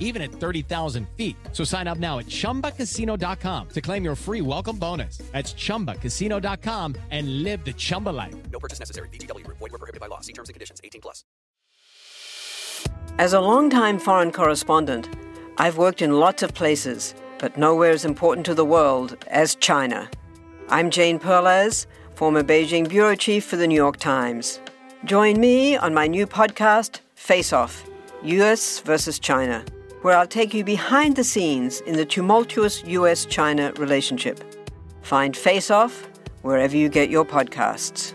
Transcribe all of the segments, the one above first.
even at 30,000 feet. So sign up now at chumbacasino.com to claim your free welcome bonus. That's chumbacasino.com and live the Chumba life. No purchase necessary. VGW Group. Void were prohibited by law. See terms and conditions. 18 plus. As a longtime foreign correspondent, I've worked in lots of places, but nowhere as important to the world as China. I'm Jane Perlez, former Beijing bureau chief for the New York Times. Join me on my new podcast, Face Off US versus China, where I'll take you behind the scenes in the tumultuous US China relationship. Find Face Off wherever you get your podcasts.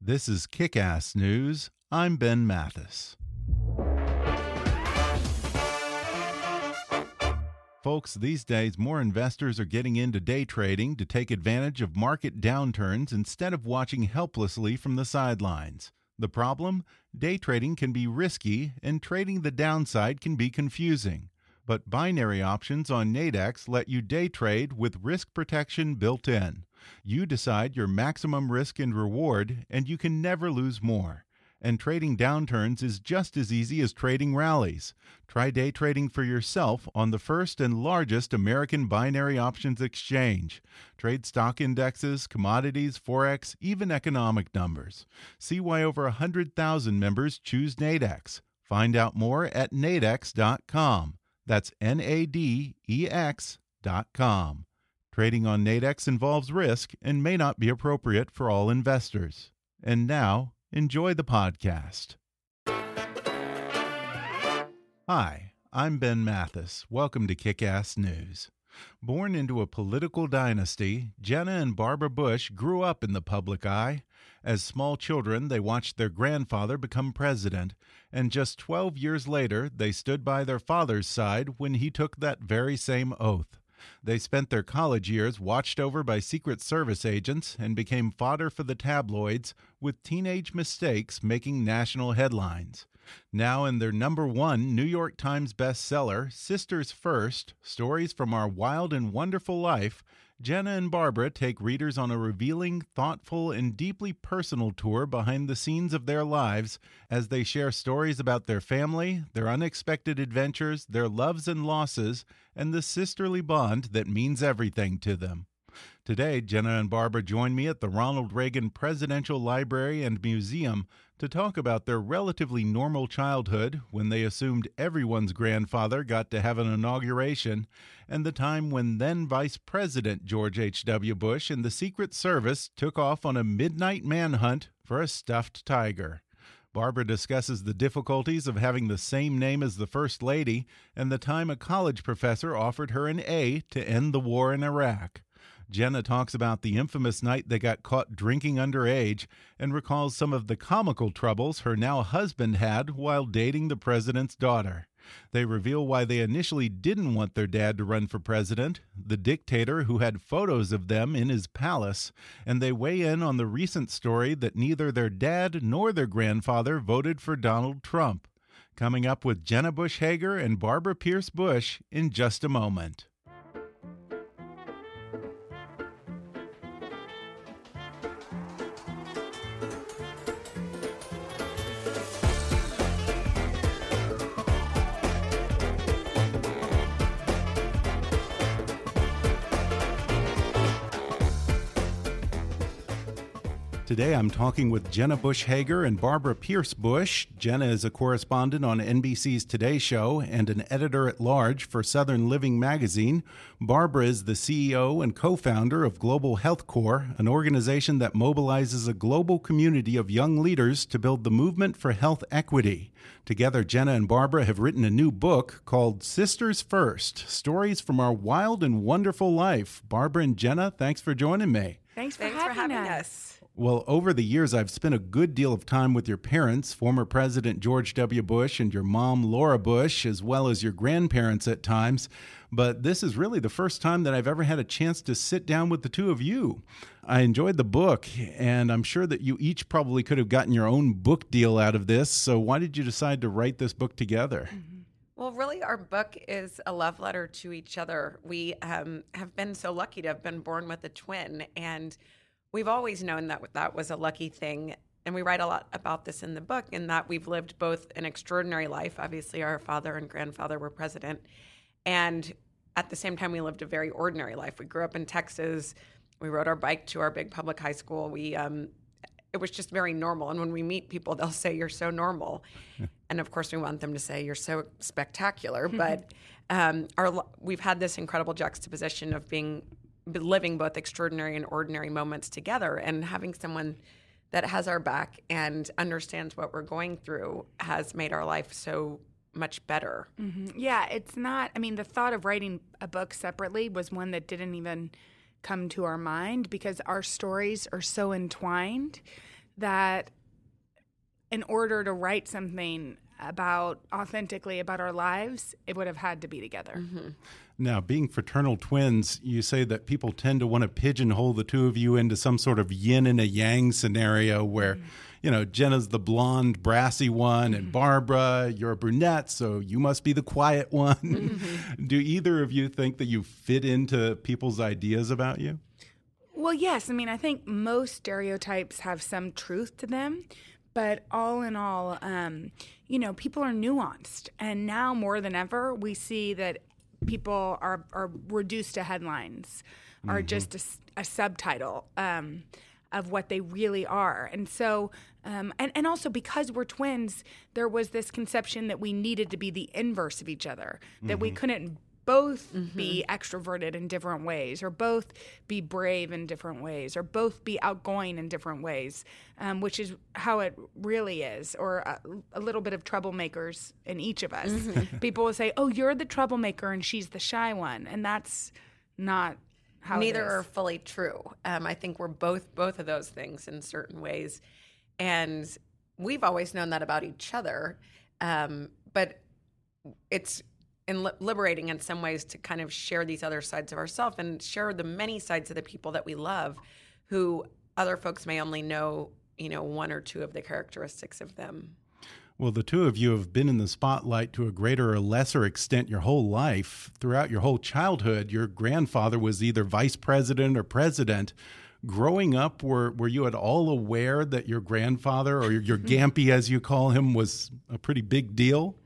This is Kick Ass News. I'm Ben Mathis. Folks, these days more investors are getting into day trading to take advantage of market downturns instead of watching helplessly from the sidelines. The problem? Day trading can be risky and trading the downside can be confusing. But binary options on Nadex let you day trade with risk protection built in. You decide your maximum risk and reward, and you can never lose more. And trading downturns is just as easy as trading rallies. Try day trading for yourself on the first and largest American binary options exchange. Trade stock indexes, commodities, forex, even economic numbers. See why over 100,000 members choose Nadex. Find out more at nadex.com. That's N A D E X.com. Trading on Nadex involves risk and may not be appropriate for all investors. And now, enjoy the podcast. Hi, I'm Ben Mathis. Welcome to Kick Ass News. Born into a political dynasty, Jenna and Barbara Bush grew up in the public eye. As small children, they watched their grandfather become president, and just 12 years later, they stood by their father's side when he took that very same oath. They spent their college years watched over by Secret Service agents and became fodder for the tabloids, with teenage mistakes making national headlines. Now, in their number one New York Times bestseller, Sisters First Stories from Our Wild and Wonderful Life, Jenna and Barbara take readers on a revealing, thoughtful, and deeply personal tour behind the scenes of their lives as they share stories about their family, their unexpected adventures, their loves and losses, and the sisterly bond that means everything to them. Today, Jenna and Barbara join me at the Ronald Reagan Presidential Library and Museum to talk about their relatively normal childhood when they assumed everyone's grandfather got to have an inauguration, and the time when then Vice President George H.W. Bush and the Secret Service took off on a midnight manhunt for a stuffed tiger. Barbara discusses the difficulties of having the same name as the First Lady and the time a college professor offered her an A to end the war in Iraq. Jenna talks about the infamous night they got caught drinking underage and recalls some of the comical troubles her now husband had while dating the president's daughter. They reveal why they initially didn't want their dad to run for president, the dictator who had photos of them in his palace, and they weigh in on the recent story that neither their dad nor their grandfather voted for Donald Trump. Coming up with Jenna Bush Hager and Barbara Pierce Bush in just a moment. Today I'm talking with Jenna Bush Hager and Barbara Pierce Bush. Jenna is a correspondent on NBC's Today Show and an editor at large for Southern Living magazine. Barbara is the CEO and co founder of Global Health Corps, an organization that mobilizes a global community of young leaders to build the movement for health equity. Together, Jenna and Barbara have written a new book called Sisters First Stories from Our Wild and Wonderful Life. Barbara and Jenna, thanks for joining me. Thanks for, Thanks having, for having us. us. Well, over the years, I've spent a good deal of time with your parents, former President George W. Bush and your mom, Laura Bush, as well as your grandparents at times. But this is really the first time that I've ever had a chance to sit down with the two of you. I enjoyed the book, and I'm sure that you each probably could have gotten your own book deal out of this. So, why did you decide to write this book together? Well, really, our book is a love letter to each other. We um, have been so lucky to have been born with a twin, and we've always known that that was a lucky thing. And we write a lot about this in the book, in that we've lived both an extraordinary life. Obviously, our father and grandfather were president. And at the same time, we lived a very ordinary life. We grew up in Texas. We rode our bike to our big public high school. We, um, it was just very normal. And when we meet people, they'll say, You're so normal. and of course, we want them to say, You're so spectacular. but um, our, we've had this incredible juxtaposition of being living both extraordinary and ordinary moments together and having someone that has our back and understands what we're going through has made our life so much better. Mm-hmm. Yeah, it's not. I mean, the thought of writing a book separately was one that didn't even come to our mind because our stories are so entwined that in order to write something about authentically about our lives, it would have had to be together. Mm-hmm. Now, being fraternal twins, you say that people tend to want to pigeonhole the two of you into some sort of yin and a yang scenario where, mm -hmm. you know, Jenna's the blonde, brassy one, and mm-hmm. Barbara, you're a brunette, so you must be the quiet one. Mm -hmm. Do either of you think that you fit into people's ideas about you? Well, yes. I mean, I think most stereotypes have some truth to them, but all in all, um, you know, people are nuanced. And now more than ever, we see that people are are reduced to headlines, mm-hmm. are just a, a subtitle um, of what they really are, and so. Um, and, and also because we're twins, there was this conception that we needed to be the inverse of each other, that mm-hmm. we couldn't both mm-hmm. be extroverted in different ways, or both be brave in different ways, or both be outgoing in different ways, um, which is how it really is, or a, a, little bit of troublemakers in each of us. Mm-hmm. People will say, "Oh, you're the troublemaker, and she's the shy one," and that's not how. Neither are fully true. Um, I think we're both both of those things in certain ways, and we've always known that about each other. Um, but it's and li- liberating in some ways to kind of share these other sides of ourselves and share the many sides of the people that we love who other folks may only know you know one or two of the characteristics of them well, the two of you have been in the spotlight to a greater or lesser extent your whole life. Throughout your whole childhood, your grandfather was either vice president or president. Growing up, were, were you at all aware that your grandfather, or your, your Gampy as you call him, was a pretty big deal?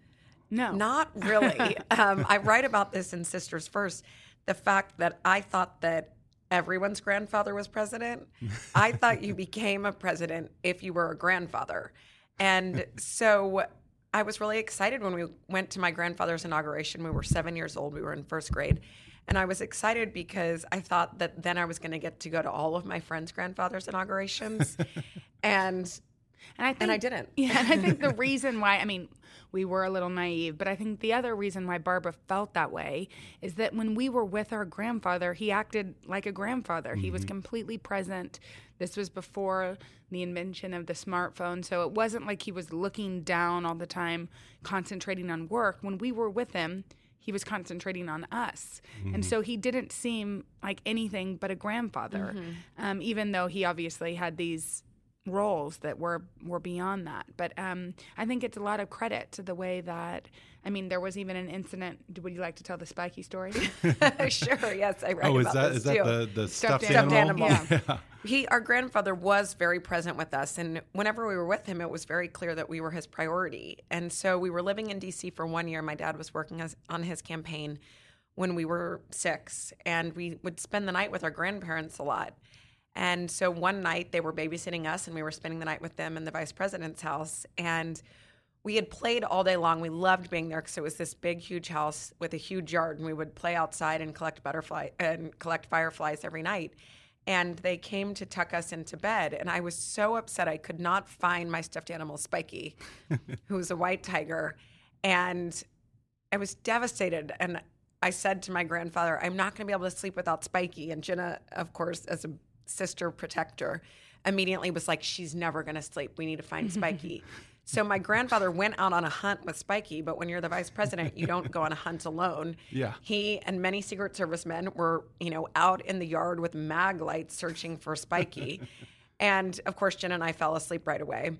No. Not really. um, I write about this in Sisters First. The fact that I thought that everyone's grandfather was president. I thought you became a president if you were a grandfather. And so I was really excited when we went to my grandfather's inauguration. We were seven years old, we were in first grade. And I was excited because I thought that then I was going to get to go to all of my friends' grandfathers' inaugurations. and and I think, and I didn't. Yeah, and I think the reason why I mean we were a little naive, but I think the other reason why Barbara felt that way is that when we were with our grandfather, he acted like a grandfather. Mm-hmm. He was mm-hmm. completely present. This was before the invention of the smartphone, so it wasn't like he was looking down all the time, concentrating on work. When we were with him, he was concentrating on us. Mm-hmm. And so he didn't seem like anything but a grandfather, mm-hmm. um, even though he obviously had these roles that were were beyond that. But um, I think it's a lot of credit to the way that I mean, there was even an incident. Would you like to tell the spiky story? sure. Yes, I read oh, is that is that the the stuffed, stuffed animal? animal. Yeah. yeah. He, our grandfather, was very present with us, and whenever we were with him, it was very clear that we were his priority. And so we were living in D.C. for one year. My dad was working as, on his campaign when we were six, and we would spend the night with our grandparents a lot. And so one night they were babysitting us and we were spending the night with them in the vice president's house. And we had played all day long. We loved being there because it was this big, huge house with a huge yard, and we would play outside and collect butterfly and collect fireflies every night. And they came to tuck us into bed, and I was so upset I could not find my stuffed animal Spiky, who was a white tiger, and I was devastated. And I said to my grandfather, "I'm not going to be able to sleep without Spiky." And Jenna, of course, as a sister protector, immediately was like, she's never going to sleep. We need to find Spiky. so my grandfather went out on a hunt with Spiky, but when you're the vice president, you don't go on a hunt alone. Yeah. He and many Secret Service men were, you know, out in the yard with mag lights searching for Spiky. and of course, Jen and I fell asleep right away.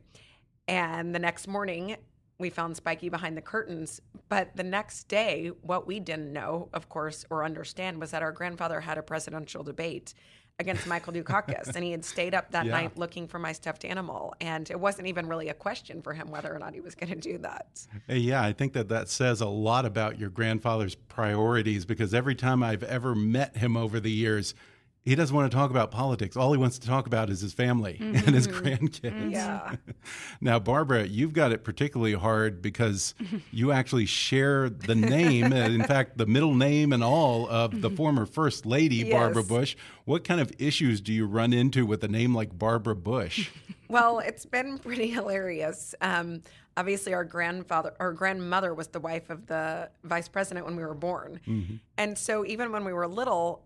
And the next morning, we found Spiky behind the curtains. But the next day, what we didn't know, of course, or understand was that our grandfather had a presidential debate against Michael Dukakis. and he had stayed up that Yeah. night looking for my stuffed animal. And it wasn't even really a question for him whether or not he was going to do that. Yeah, I think that that says a lot about your grandfather's priorities because every time I've ever met him over the years, he doesn't want to talk about politics. All he wants to talk about is his family and his mm-hmm. grandkids. Yeah. Now, Barbara, you've got it particularly hard because you actually share the name, uh, in fact, the middle name and all of the mm-hmm. former First Lady, Barbara Bush. What kind of issues do you run into with a name like Barbara Bush? Well, it's been pretty hilarious. Um, obviously, our grandfather our grandmother was the wife of the vice president when we were born, mm-hmm. and so even when we were little,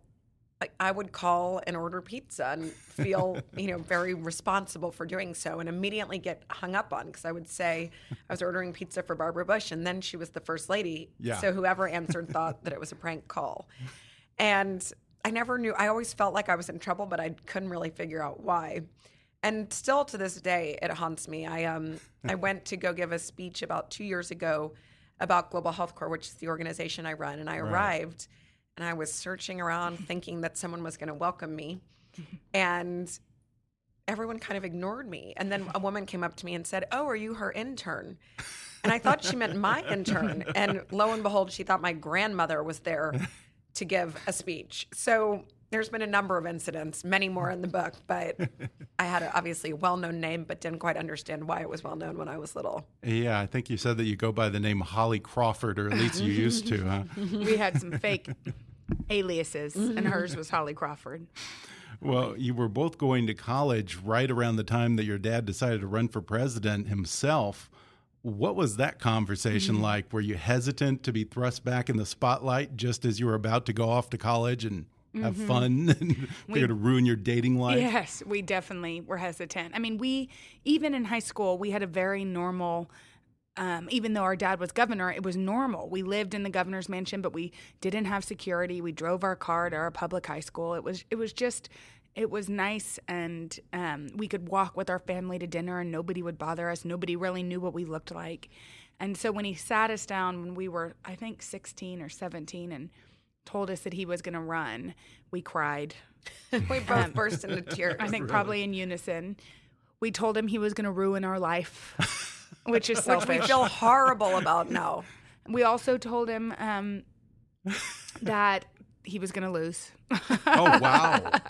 I, would call and order pizza and feel, you know, very responsible for doing so, and immediately get hung up on because I would say I was ordering pizza for Barbara Bush, and then she was the first lady. Yeah. So whoever answered thought that it was a prank call, and I never knew. I always felt like I was in trouble, but I couldn't really figure out why and still to this day it haunts me i um i went to go give a speech about two years ago about global health corps which is the organization i run and i arrived and i was searching around thinking that someone was going to welcome me and everyone kind of ignored me. And then a woman came up to me and said oh are you her intern? And i thought she meant my intern. And lo and behold she thought my grandmother was there to give a speech. So there's been a number of incidents, many more in the book, but I had a, obviously a well known name, but didn't quite understand why it was well known when I was little. Yeah, I think you said that you go by the name Holly Crawford, or at least you used to, huh? we had some fake aliases, and hers was Holly Crawford. Well, you were both going to college right around the time that your dad decided to run for president himself. What was that conversation mm-hmm. like? Were you hesitant to be thrust back in the spotlight just as you were about to go off to college and have fun and figure to ruin your dating life? Yes, we definitely were hesitant. I mean, we even in high school we had a very normal. Um, even though our dad was governor, it was normal. We lived in the governor's mansion, but we didn't have security. We drove our car to our public high school. It was it was just it was nice, and um, we could walk with our family to dinner, and nobody would bother us. Nobody really knew what we looked like. And so when he sat us down when we were, I think, sixteen or seventeen, and told us that he was going to run, we cried. We both burst into tears. I think probably in unison. We told him he was going to ruin our life, which is selfish. Which we feel horrible about now. We also told him um, that he was going to lose. Oh, wow.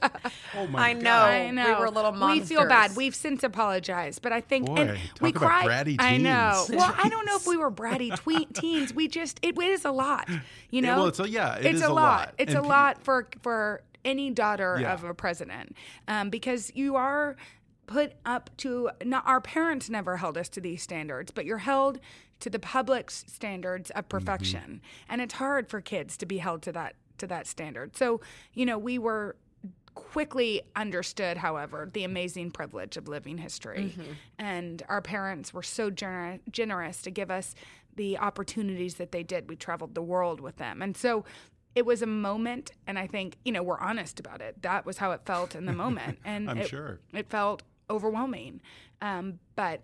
Oh, my I know. God. I know. We were little We feel bad. We've since apologized, but I think Boy, and talk we about cried. bratty I know. Well, I don't know if we were bratty twe- teens. We just it, it is a lot. You know. well, it's a- yeah, it it's is a a lot. lot. It's And a lot for for any daughter Yeah. of a president, um, because you are put up to not our parents never held us to these standards but you're held to the public's standards of perfection and it's hard for kids to be held to that to that standard. So you know we were quickly understood however the amazing privilege of living history. And our parents were so gener- generous to give us the opportunities that they did. We traveled the world with them. And so it was a moment and i think you know we're honest about it. That was how it felt in the moment. And I'm it, sure. it felt overwhelming. Um, but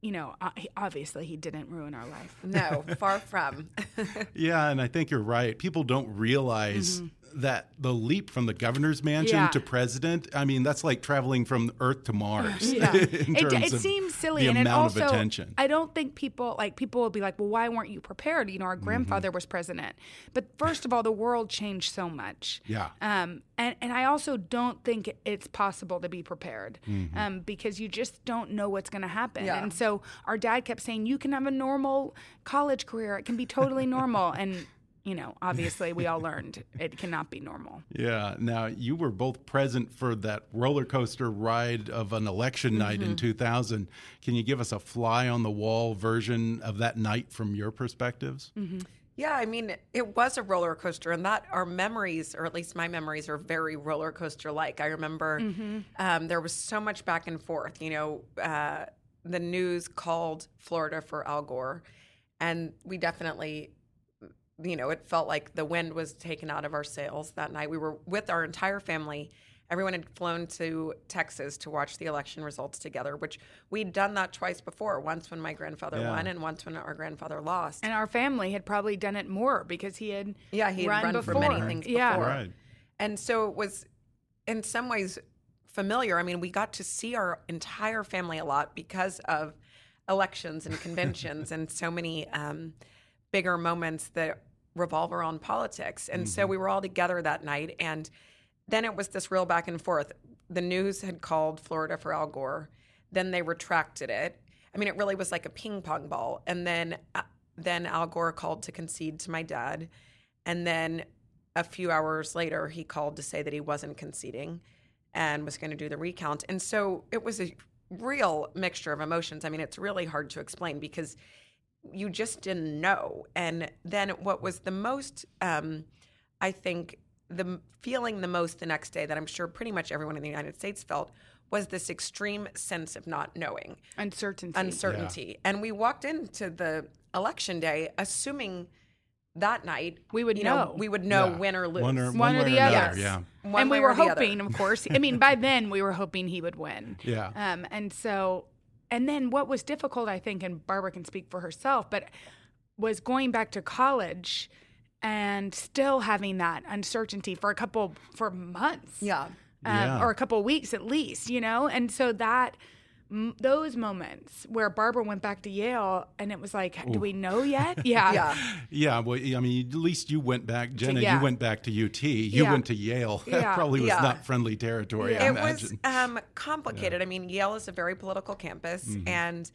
you know obviously he didn't ruin our life No, far from. Yeah, and I think you're right. People don't realize mm-hmm. That the leap from the governor's mansion. Yeah. to president, I mean, that's like traveling from Earth to Mars. Yeah, in it, terms it of seems silly, the and it amount also of attention. I don't think people like people will be like, well, why weren't you prepared? You know, our grandfather was president, but first of all, the world changed so much. Yeah. Um, and and I also don't think it's possible to be prepared, Mm-hmm. um, because you just don't know what's going to happen. Yeah. And so our dad kept saying, you can have a normal college career. It can be totally normal, and you know, obviously, we all learned it cannot be normal. Yeah. Now, you were both present for that roller coaster ride of an election night Mm-hmm. in 2000. Can you give us a fly on the wall version of that night from your perspectives? Mm-hmm. Yeah, I mean, it was a roller coaster, and that our memories, or at least my memories, are very roller coaster like. I remember um, there was so much back and forth. You know, uh, the news called Florida for Al Gore, and we definitely, you know, it felt like the wind was taken out of our sails that night. We were with our entire family. Everyone had flown to Texas to watch the election results together, which we'd done that twice before. Once when my grandfather Yeah. won, and once when our grandfather lost. And our family had probably done it more because he had Yeah, he had run, run before. for many things yeah. before. Right. And so it was, in some ways, familiar. I mean, we got to see our entire family a lot because of elections and conventions and so many um, bigger moments that revolve around politics. And so we were all together that night. And then it was this real back and forth. The news had called Florida for Al Gore. Then they retracted it. I mean, it really was like a ping pong ball. And then, uh, then Al Gore called to concede to my dad. And then a few hours later, he called to say that he wasn't conceding and was going to do the recount. And so it was a real mixture of emotions. I mean, it's really hard to explain because you just didn't know. And then what was the most, um, I think, the feeling the most the next day that I'm sure pretty much everyone in the United States felt was this extreme sense of not knowing Uncertainty. uncertainty. And we walked into the election day assuming that night We would you know. we would know Yeah. win or lose. One or, One or the another, other. Yeah. One and we were or the other. hoping, of course. I mean, by then we were hoping he would win. Yeah. Um, and so, and then what was difficult, I think, and Barbara can speak for herself, but was going back to college and still having that uncertainty for a couple for months. Yeah. Um, Yeah. or a couple weeks at least, you know? And so that, m- those moments where Barbara went back to Yale and it was like, do we know yet? Yeah. Yeah. Yeah, well, I mean, at least you went back, Jenna. yeah. You went back to UT. You Yeah. went to Yale. That probably was Yeah. not friendly territory. I Yeah. it was um, complicated. I mean, Yale is a very political campus, Mm-hmm. and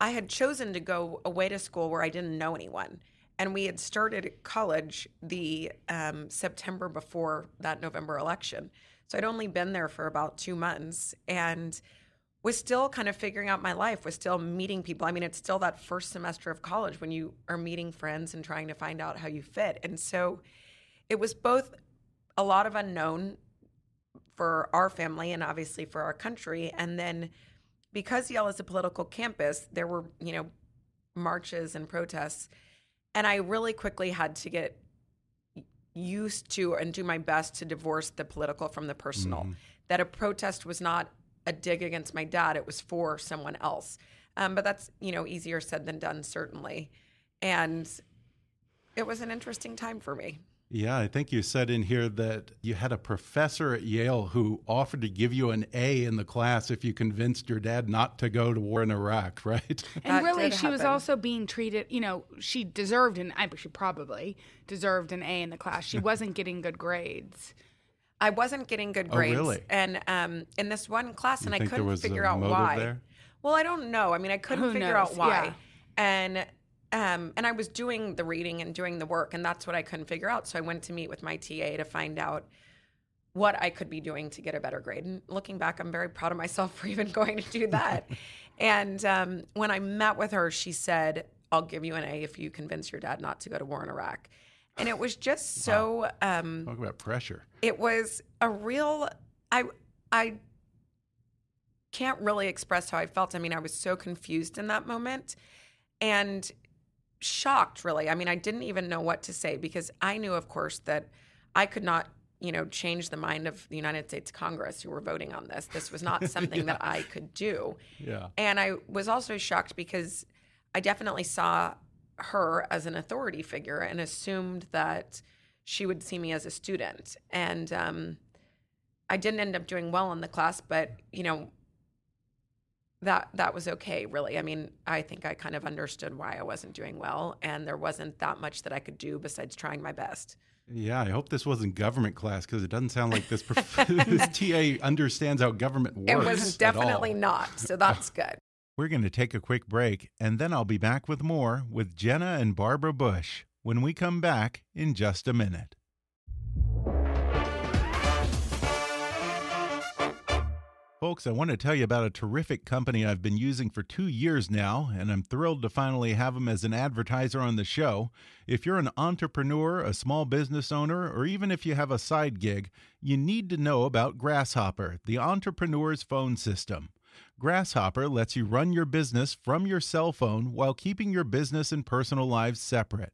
I had chosen to go away to school where I didn't know anyone. And we had started college the um, September before that November election. So I'd only been there for about two months and was still kind of figuring out my life, was still meeting people. I mean, it's still that first semester of college when you are meeting friends and trying to find out how you fit. And so it was both a lot of unknown for our family and obviously for our country. And then because Yale is a political campus, there were, you know, marches and protests. And I really quickly had to get used to and do my best to divorce the political from the personal. Mm-hmm. That a protest was not a dig against my dad, it was for someone else. Um, but that's, you know, easier said than done, certainly. And it was an interesting time for me. Yeah, I think you said in here that you had a professor at Yale who offered to give you an A in the class if you convinced your dad not to go to war in Iraq, right? And really, did she was also being treated, you know, she deserved an, I she probably deserved an A in the class. She wasn't getting good grades. I wasn't getting good Oh, grades. really? And um, in this one class, and I couldn't was a figure out why. there? Well, I don't know. I mean, I couldn't Who figure knows? out why. Yeah. And um, and I was doing the reading and doing the work, and that's what I couldn't figure out. So I went to meet with my TA to find out what I could be doing to get a better grade. And looking back, I'm very proud of myself for even going to do that. and um, when I met with her, she said, "I'll give you an A if you convince your dad not to go to war in Iraq." And it was just so. Um, Talk about pressure. it was a real i i can't really express how i felt i mean i was so confused in that moment and shocked really i mean i didn't even know what to say because i knew of course that i could not you know change the mind of the united states congress who were voting on this this was not something that i could do Yeah. and I was also shocked because I definitely saw her as an authority figure and assumed that she would see me as a student. And um, I didn't end up doing well in the class, but you know, that that was okay, really. I mean, I think I kind of understood why I wasn't doing well, and there wasn't that much that I could do besides trying my best. Yeah, I hope this wasn't government class because it doesn't sound like this, this TA understands how government works. It was definitely not, so that's good. We're going to take a quick break, and then I'll be back with more with Jenna and Barbara Bush when we come back in just a minute. folks, I want to tell you about a terrific company I've been using for two years now, and I'm thrilled to finally have them as an advertiser on the show. If you're an entrepreneur, a small business owner, or even if you have a side gig, you need to know about Grasshopper, the entrepreneur's phone system. Grasshopper lets you run your business from your cell phone while keeping your business and personal lives separate.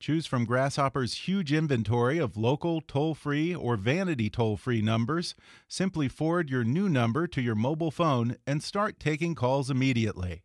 Choose from Grasshopper's huge inventory of local, toll free, or vanity toll free numbers. Simply forward your new number to your mobile phone and start taking calls immediately.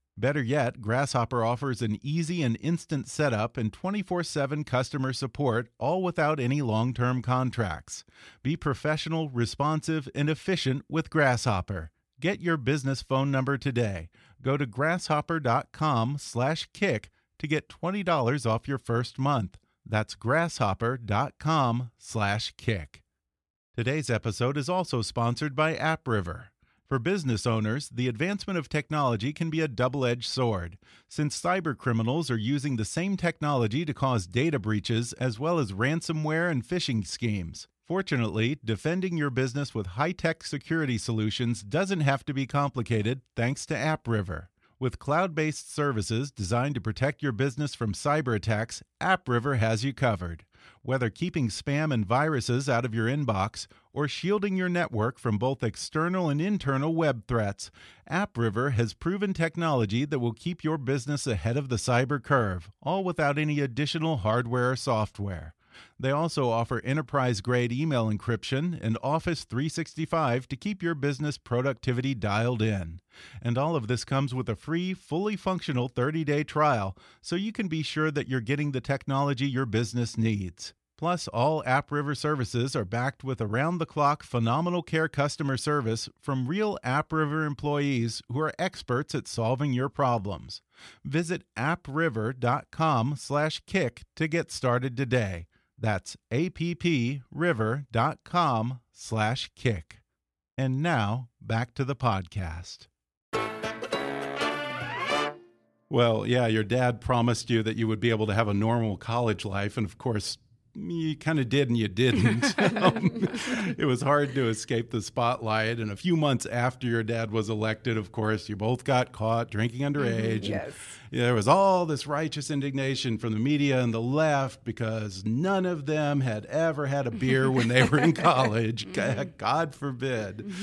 Better yet, Grasshopper offers an easy and instant setup and 24 7 customer support, all without any long term contracts. Be professional, responsive, and efficient with Grasshopper. Get your business phone number today. Go to grasshopper.com slash kick to get $20 off your first month. That's grasshopper.com slash kick. Today's episode is also sponsored by AppRiver. For business owners, the advancement of technology can be a double edged sword, since cyber criminals are using the same technology to cause data breaches as well as ransomware and phishing schemes. Fortunately, defending your business with high tech security solutions doesn't have to be complicated thanks to AppRiver. With cloud based services designed to protect your business from cyber attacks, AppRiver has you covered. Whether keeping spam and viruses out of your inbox or shielding your network from both external and internal web threats, AppRiver has proven technology that will keep your business ahead of the cyber curve, all without any additional hardware or software. They also offer enterprise grade email encryption and Office 365 to keep your business productivity dialed in. And all of this comes with a free, fully functional 30 day trial, so you can be sure that you're getting the technology your business needs. Plus, all AppRiver services are backed with around the clock phenomenal care customer service from real AppRiver employees who are experts at solving your problems. Visit appriver.com/kick to get started today. That's appriver.com slash kick. And now back to the podcast. Well, yeah, your dad promised you that you would be able to have a normal college life. And of course, you kind of did and you didn't. um, it was hard to escape the spotlight. And a few months after your dad was elected, of course, you both got caught drinking underage. yes. And there was all this righteous indignation from the media and the left because none of them had ever had a beer when they were in college. God forbid.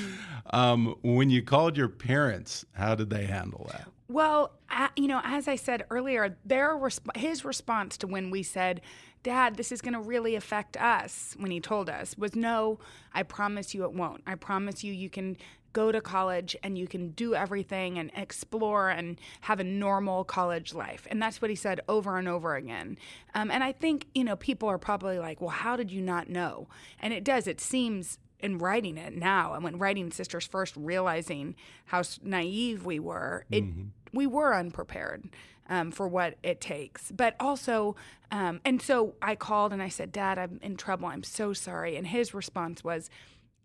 Um, when you called your parents, how did they handle that? Well, a- you know, as I said earlier, their resp- his response to when we said, "Dad, this is going to really affect us," when he told us, was, "No, I promise you it won't. I promise you you can go to college and you can do everything and explore and have a normal college life." And that's what he said over and over again. Um, and I think you know people are probably like, "Well, how did you not know?" And it does. It seems in writing it now and when writing sisters first realizing how naive we were it we were unprepared um, for what it takes. But also um, and so i called and i said dad i'm in trouble. I'm so sorry. And his response was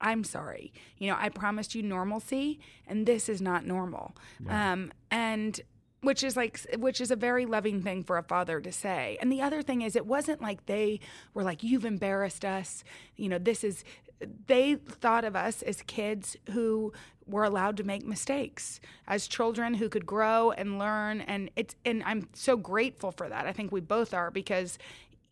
i'm sorry. You know i promised you normalcy and this is not normal. Um, and which is like which is a very loving thing for a father to say. And the other thing is it wasn't like they were like you've embarrassed us. You know this is they thought of us as kids who were allowed to make mistakes as children who could grow and learn and it's and I'm so grateful for that. I think we both are because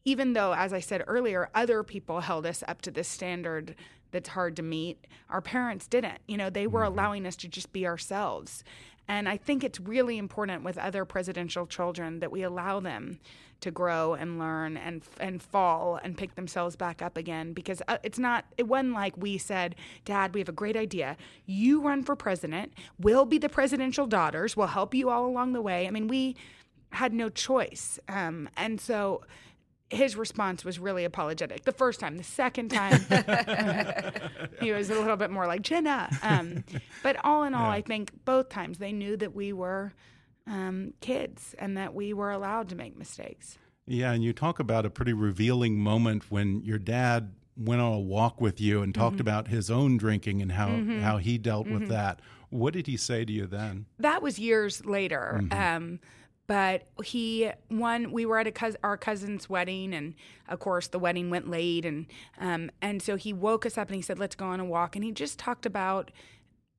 even though as I said earlier other people held us up to this standard that's hard to meet, our parents didn't. You know, they were mm-hmm. allowing us to just be ourselves. And I think it's really important with other presidential children that we allow them to grow and learn and and fall and pick themselves back up again because uh, it's not it wasn't like we said dad we have a great idea. You run for president. We'll be the presidential daughters. We'll help you all along the way. I mean we had no choice. Um, and so his response was really apologetic. The first time, the second time, he was a little bit more like Jenna. Um, but all in all, Yeah. I think both times they knew that we were um, kids and that we were allowed to make mistakes. Yeah, and you talk about a pretty revealing moment when your dad went on a walk with you and Mm-hmm. talked about his own drinking and how how he dealt with that. What did he say to you then? that was years later. Mm-hmm. Um, but he one we were at a cous- our cousin's wedding, and of course the wedding went late, and um, and so he woke us up and he said, "Let's go on a walk," and he just talked about.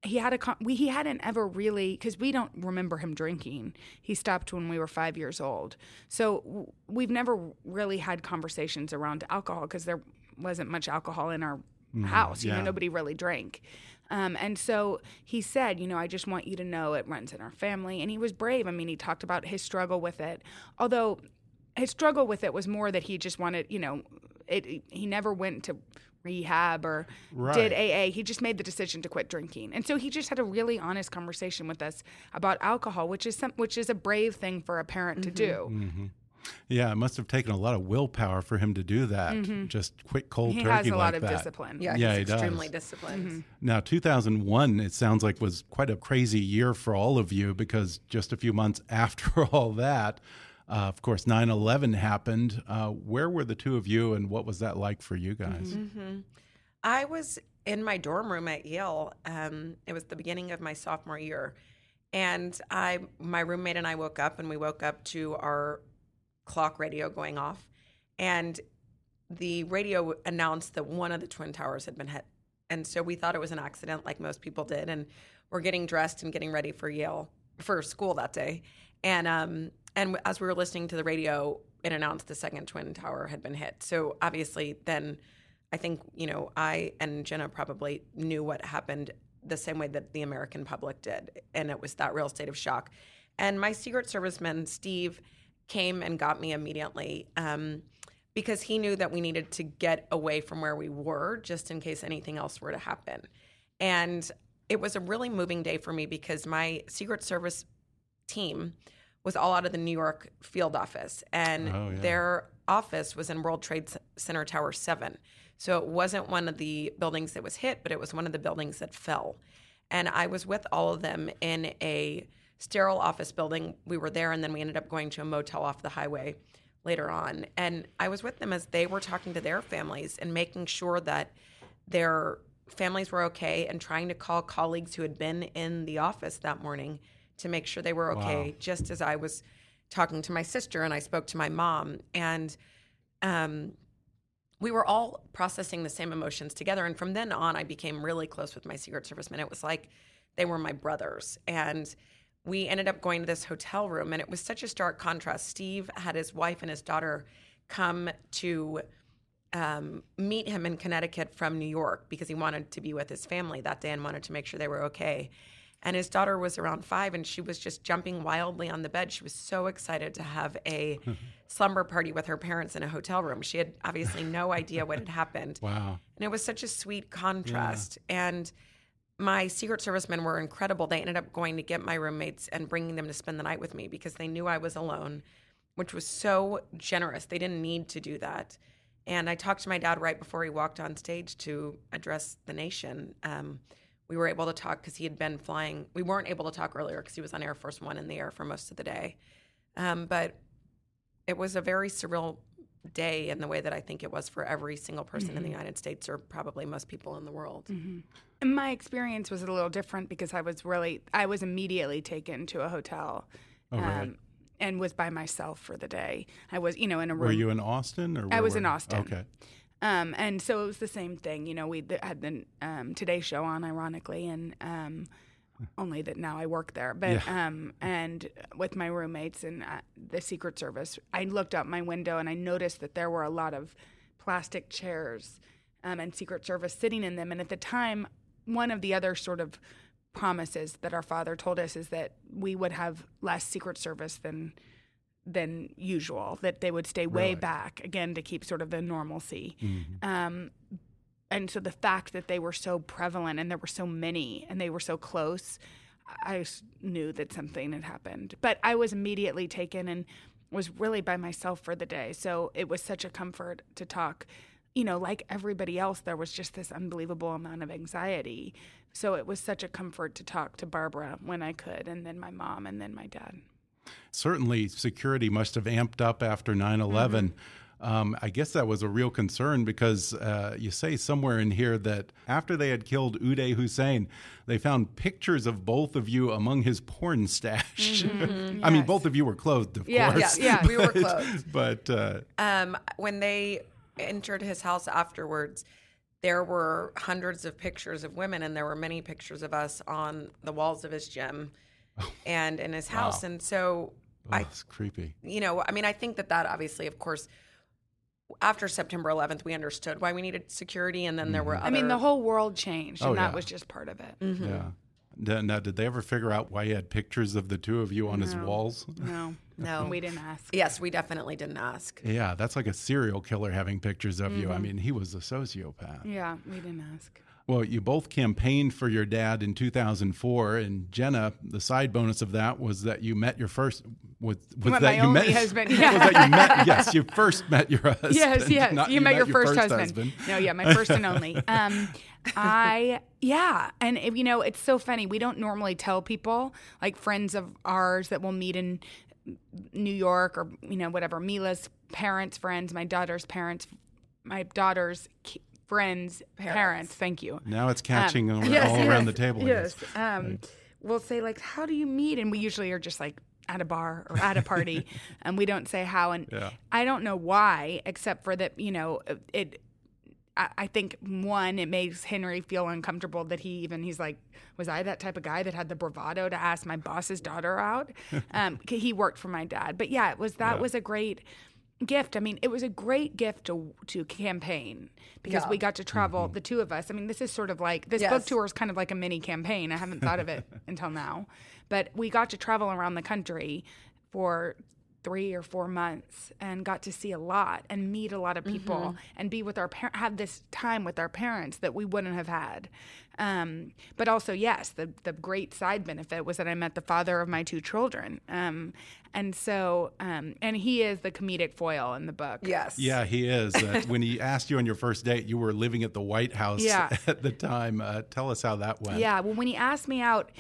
He had a we he hadn't ever really because we don't remember him drinking. He stopped when we were five years old, so we've never really had conversations around alcohol because there wasn't much alcohol in our house. You yeah. know, nobody really drank. Um, and so he said, you know, I just want you to know it runs in our family. And he was brave. I mean, he talked about his struggle with it. Although his struggle with it was more that he just wanted, you know, it, he never went to rehab or did AA. He just made the decision to quit drinking. And so he just had a really honest conversation with us about alcohol, which is some, which is a brave thing for a parent to do. Yeah, it must have taken a lot of willpower for him to do that. Just quit cold Mm-hmm. He has a like lot of that. discipline. Yeah, Yeah, he's he extremely does. disciplined. Now, 2001, it sounds like was quite a crazy year for all of you because just a few months after all that, uh, of course, 9 11 happened. Uh, where were the two of you and what was that like for you guys? I was in my dorm room at Yale. Um, it was the beginning of my sophomore year, and I, my roommate and I woke up, and we woke up to our clock radio going off, and the radio announced that one of the twin towers had been hit, and so we thought it was an accident, like most people did, and we're getting dressed and getting ready for Yale for school that day, and um, and as we were listening to the radio, it announced the second twin tower had been hit. So obviously, then I think, you know, I and Jenna probably knew what happened the same way that the American public did. And it was that real state of shock. And my Secret Serviceman, Steve, came and got me immediately um, because he knew that we needed to get away from where we were just in case anything else were to happen. And it was a really moving day for me because my Secret Service team was all out of the New York field office, and Oh, yeah. their office was in World Trade Center Tower 7. So it wasn't one of the buildings that was hit, but it was one of the buildings that fell. And I was with all of them in a sterile office building. We were there, and then we ended up going to a motel off the highway later on. And I was with them as they were talking to their families and making sure that their families were okay and trying to call colleagues who had been in the office that morning to make sure they were okay, Wow. just as I was talking to my sister and I spoke to my mom. And um, we were all processing the same emotions together. And from then on, I became really close with my Secret Servicemen. It was like they were my brothers. And we ended up going to this hotel room, and it was such a stark contrast. Steve had his wife and his daughter come to um, meet him in Connecticut from New York because he wanted to be with his family that day and wanted to make sure they were okay. And his daughter was around five, and she was just jumping wildly on the bed. She was so excited to have a slumber party with her parents in a hotel room. She had obviously no idea what had happened. Wow. And it was such a sweet contrast. And my Secret Service men were incredible. They ended up going to get my roommates and bringing them to spend the night with me because they knew I was alone, which was so generous. They didn't need to do that. And I talked to my dad right before he walked on stage to address the nation. Um, we were able to talk because he had been flying. We weren't able to talk earlier because he was on Air Force One in the air for most of the day. Um, but it was a very surreal day in the way that I think it was for every single person in the United States or probably most people in the world. And my experience was a little different because I was really I was immediately taken to a hotel. Oh, right. and was by myself for the day. I was, you know, in a room. Were you in Austin or I was in? Austin. Okay. Um, and so it was the same thing. You know, we had the um, Today Show on, ironically, and um, only that now I work there. But um, and with my roommates and uh, the Secret Service, I looked out my window and I noticed that there were a lot of plastic chairs um, and Secret Service sitting in them. And at the time, one of the other sort of promises that our father told us is that we would have less Secret Service than than usual. That they would stay way Really? back again to keep sort of the normalcy. Um, and so the fact that they were so prevalent and there were so many and they were so close, I knew that something had happened. But I was immediately taken and was really by myself for the day. So it was such a comfort to talk. You know, like everybody else, there was just this unbelievable amount of anxiety. So it was such a comfort to talk to Barbara when I could, and then my mom, and then my dad. Certainly, security must have amped up after 9 11. Mm-hmm. Um, I guess that was a real concern because uh, you say somewhere in here that after they had killed Uday Hussein, they found pictures of both of you among his porn stash. I mean, both of you were clothed, of Yeah, course. yeah, yeah. We were clothed. But uh, Um, when they entered his house afterwards, there were hundreds of pictures of women, and there were many pictures of us on the walls of his gym and in his house. And so, oh, I, it's creepy. you know, I mean, I think that that obviously, of course, after September 11th, we understood why we needed security, and then there were. Other, I mean, the whole world changed, and Oh, that was just part of it. Yeah. Now, now, did they ever figure out why he had pictures of the two of you on his walls? No, No. we didn't ask. Yes, we definitely didn't ask. Yeah, that's like a serial killer having pictures of you. I Mm-hmm. mean, he was a sociopath. Yeah, we didn't ask. Well, you both campaigned for your dad in 2004, and Jenna, the side bonus of that was that you met your first was, was that my you only met husband. was that you met yes you first met your husband Yes, yes. not you, met, your first, husband. No, yeah, my first and only. Um, I yeah, and if, you know it's so funny. We don't normally tell people like friends of ours that we'll meet in New York or you know whatever. Mila's parents, friends, my daughter's parents, my daughter's friends, parents. Thank you. Now it's catching all, Yes, all yes, around the table. Yes. guess. Um, We'll say like, "How do you meet?" And we usually are just like at a bar or at a party, and we don't say how. And Yeah. I don't know why, except for that you know it. I I think one, it makes Henry feel uncomfortable that he even he's like, was I that type of guy that had the bravado to ask my boss's daughter out? Um, 'cause he worked for my dad, but yeah, it was that was a great gift. I mean, it was a great gift to to campaign because Yeah. we got to travel, mm-hmm. the two of us. I mean, this is sort of like this book tour is kind of like a mini campaign. I haven't thought of it until now, but we got to travel around the country for three or four months and got to see a lot and meet a lot of people and be with our parents have this time with our parents that we wouldn't have had um, but also yes the, the great side benefit was that i met the father of my two children um, and so um, and he is the comedic foil in the book Yes. Yeah, he is. Uh, when he asked you on your first date, you were living at the White House Yeah. at the time. Uh, tell us how that went. Yeah, well, when he asked me out,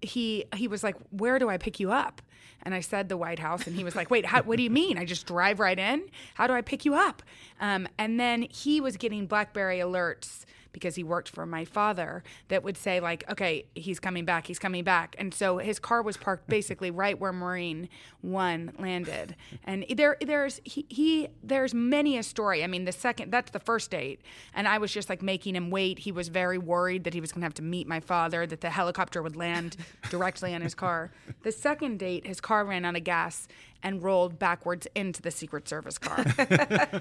he he was like, "Where do I pick you up?" And I said the White House, and he was like, "Wait, how, what do you mean? I just drive right in? How do I pick you up?" Um, and then he was getting BlackBerry alerts because he worked for my father that would say like, "Okay, he's coming back. He's coming back." And so his car was parked basically right where Marine One landed. And there there's he, he there's many a story. I mean, the second that's the first date, and I was just like making him wait. He was very worried that he was going to have to meet my father, that the helicopter would land directly on his car. The second date, his car ran out of gas and rolled backwards into the Secret Service car.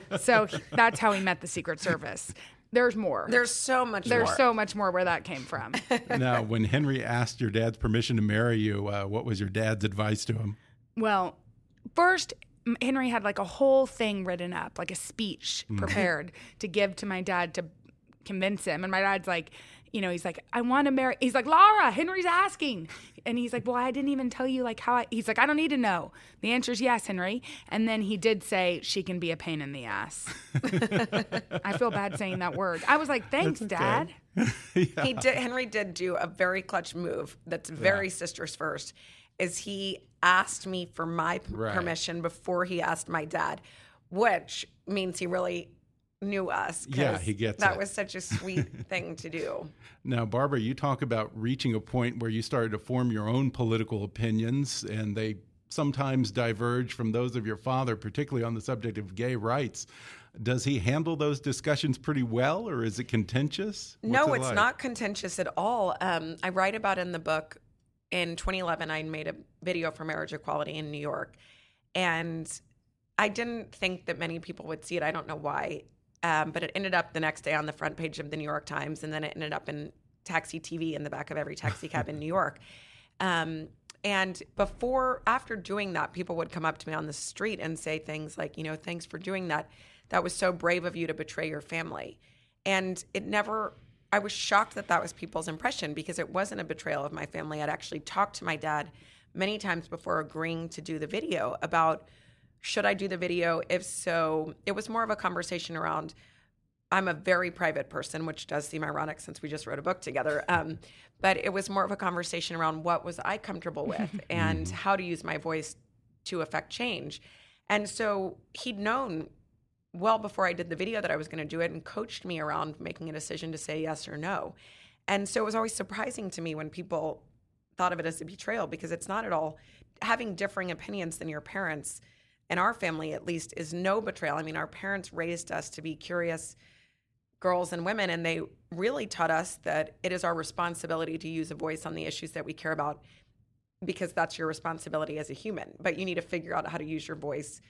so he- that's how he met the Secret Service. There's more. There's so much There's more. so much more where that came from. now, when Henry asked your dad's permission to marry you, uh, what was your dad's advice to him? Well, first, Henry had like a whole thing written up, like a speech prepared to give to my dad to convince him. And my dad's like, you know, he's like, I want to marry. He's like, Laura, Henry's asking. And he's like, well, I didn't even tell you like how I, he's like, I don't need to know. The answer is yes, Henry. And then he did say she can be a pain in the ass. I feel bad saying that word. I was like, thanks, dad. he did henry did do a very clutch move that's very sisters first is he asked me for my p- Right. permission before he asked my dad which means he really knew us. Yeah, he gets that it. was such a sweet thing to do Now, Barbara, you talk about reaching a point where you started to form your own political opinions, and they sometimes diverge from those of your father, particularly on the subject of gay rights. Does he handle those discussions pretty well, or is it contentious? no What's it it's like? not contentious at all um, i write about in the book in 2011 i made a video for marriage equality in new york and i didn't think that many people would see it i don't know why um, but it ended up the next day on the front page of the new york times and then it ended up in taxi tv in the back of every taxi cab in new york. Um, and before after doing that people would come up to me on the street and say things like you know thanks for doing that. That was so brave of you to betray your family. And it never i was shocked that that was people's impression because it wasn't a betrayal of my family. I'd actually talked to my dad many times before agreeing to do the video about should I do the video? If so, it was more of a conversation around. I'm a very private person, which does seem ironic since we just wrote a book together. Um, but it was more of a conversation around what was I comfortable with and how to use my voice to affect change. And so he'd known well before I did the video that I was going to do it and coached me around making a decision to say yes or no. And so it was always surprising to me when people thought of it as a betrayal because it's not at all. Having differing opinions than your parents, in our family at least, is no betrayal. I mean, our parents raised us to be curious girls and women, and they really taught us that it is our responsibility to use a voice on the issues that we care about because that's your responsibility as a human. But you need to figure out how to use your voice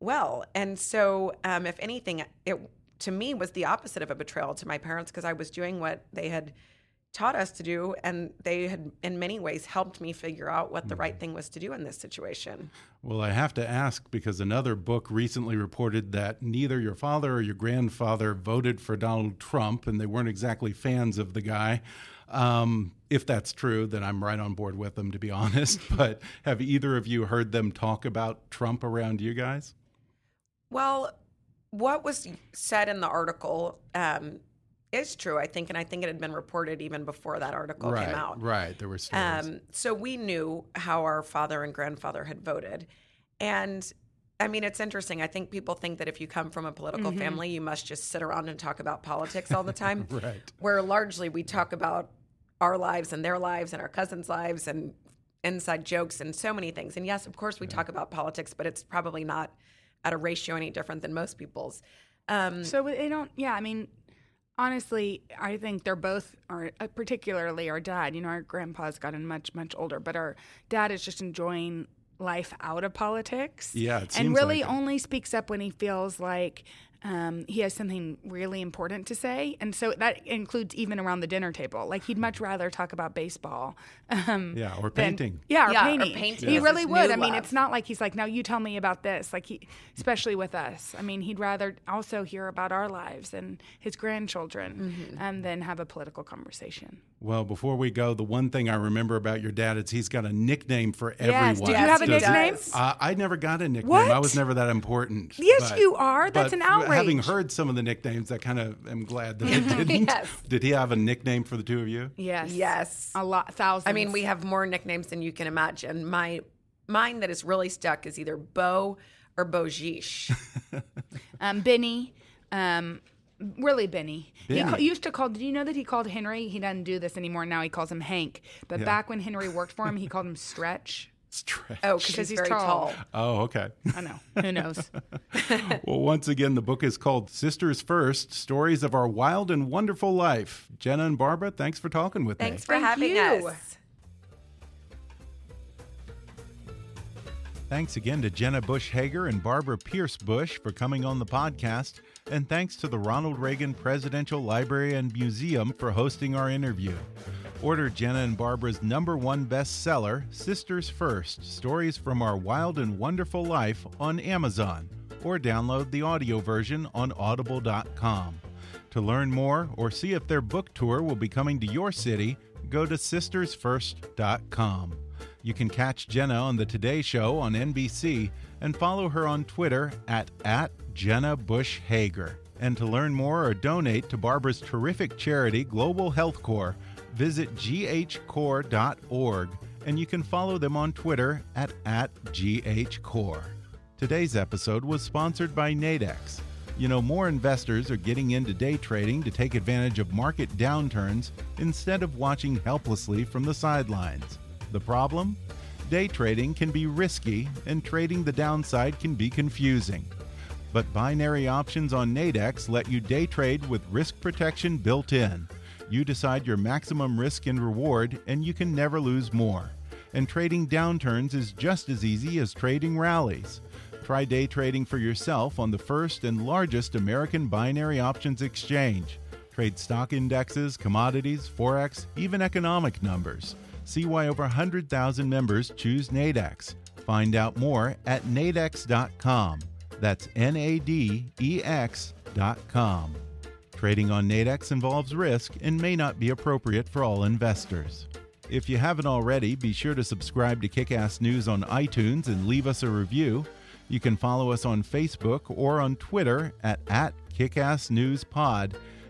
well. And so, um, if anything, it to me was the opposite of a betrayal to my parents because I was doing what they had taught us to do and they had in many ways helped me figure out what the right thing was to do in this situation Well, I have to ask because another book recently reported that neither your father or your grandfather voted for Donald Trump and they weren't exactly fans of the guy. Um, if that's true, then I'm right on board with them, to be honest. But have either of you heard them talk about Trump around you guys? well what was said in the article um, is true i think and i think it had been reported even before that article right, came out right. There were stories. Um, so we knew how our father and grandfather had voted. And I mean, it's interesting. I think people think that if you come from a political family, you must just sit around and talk about politics all the time. Right. Where largely we talk about our lives and their lives and our cousins' lives and inside jokes and so many things. And yes, of course, we talk about politics, but it's probably not at a ratio any different than most people's. Um, So they don't. Yeah, I mean, honestly, I think they're both, or uh, particularly our dad. You know, our grandpa's gotten much much older, but our dad is just enjoying life out of politics. Yeah, and really like only speaks up when he feels like. Um, he has something really important to say, and so that includes even around the dinner table. Like he'd much rather talk about baseball, um, Yeah, or than- painting. yeah, or Yeah, or painting. painting He is really would. new I mean, love. it's not like he's like, now you tell me about this. Like he, especially with us. I mean, he'd rather also hear about our lives and his grandchildren, Mm-hmm. and then have a political conversation. Well, before we go, the one thing I remember about your dad is he's got a nickname for Yes. everyone. Do you have a nickname? Uh, I never got a nickname. What? I was never that important. Yes, But- you are. That's but an Having heard some of the nicknames, I kind of am glad that I didn't. Yes. Did he have a nickname for the two of you? Yes. Yes. A lot, thousands. I mean, we have more nicknames than you can imagine. My mine that is really stuck is either Bo or Bojish. um, Benny. Um, really, Benny. He ca- used to call. Did you know that he called Henry? He doesn't do this anymore. Now he calls him Hank. But Yeah. back when Henry worked for him, he called him Stretch. Stretch. Oh, because Because he's, he's very tall. tall. Oh, okay. I know. Who knows? well, once again, the book is called Sisters First Stories of Our Wild and Wonderful Life. Jenna and Barbara, thanks for talking with Thanks me. Thanks for Thank having you. us. Thanks again to Jenna Bush Hager and Barbara Pierce Bush for coming on the podcast. And thanks to the Ronald Reagan Presidential Library and Museum for hosting our interview. Order Jenna and Barbara's number one bestseller, Sisters First Stories from Our Wild and Wonderful Life, on Amazon, or download the audio version on audible.com. To learn more or see if their book tour will be coming to your city, go to sistersfirst.com. You can catch Jenna on the Today Show on NBC and follow her on Twitter at, at Jenna Bush Hager. And to learn more or donate to Barbara's terrific charity, Global Health Corps, visit ghcorps.org and you can follow them on Twitter at, at ghcorps. Today's episode was sponsored by Nadex. You know, more investors are getting into day trading to take advantage of market downturns instead of watching helplessly from the sidelines. The problem? Day trading can be risky, and trading the downside can be confusing. But binary options on Nadex let you day trade with risk protection built in. You decide your maximum risk and reward, and you can never lose more. And trading downturns is just as easy as trading rallies. Try day trading for yourself on the first and largest American binary options exchange. Trade stock indexes, commodities, forex, even economic numbers. See why over 100,000 members choose Nadex. Find out more at nadex.com. That's N A D E X.com. Trading on Nadex involves risk and may not be appropriate for all investors. If you haven't already, be sure to subscribe to Kickass News on iTunes and leave us a review. You can follow us on Facebook or on Twitter at, at KickassNewsPod.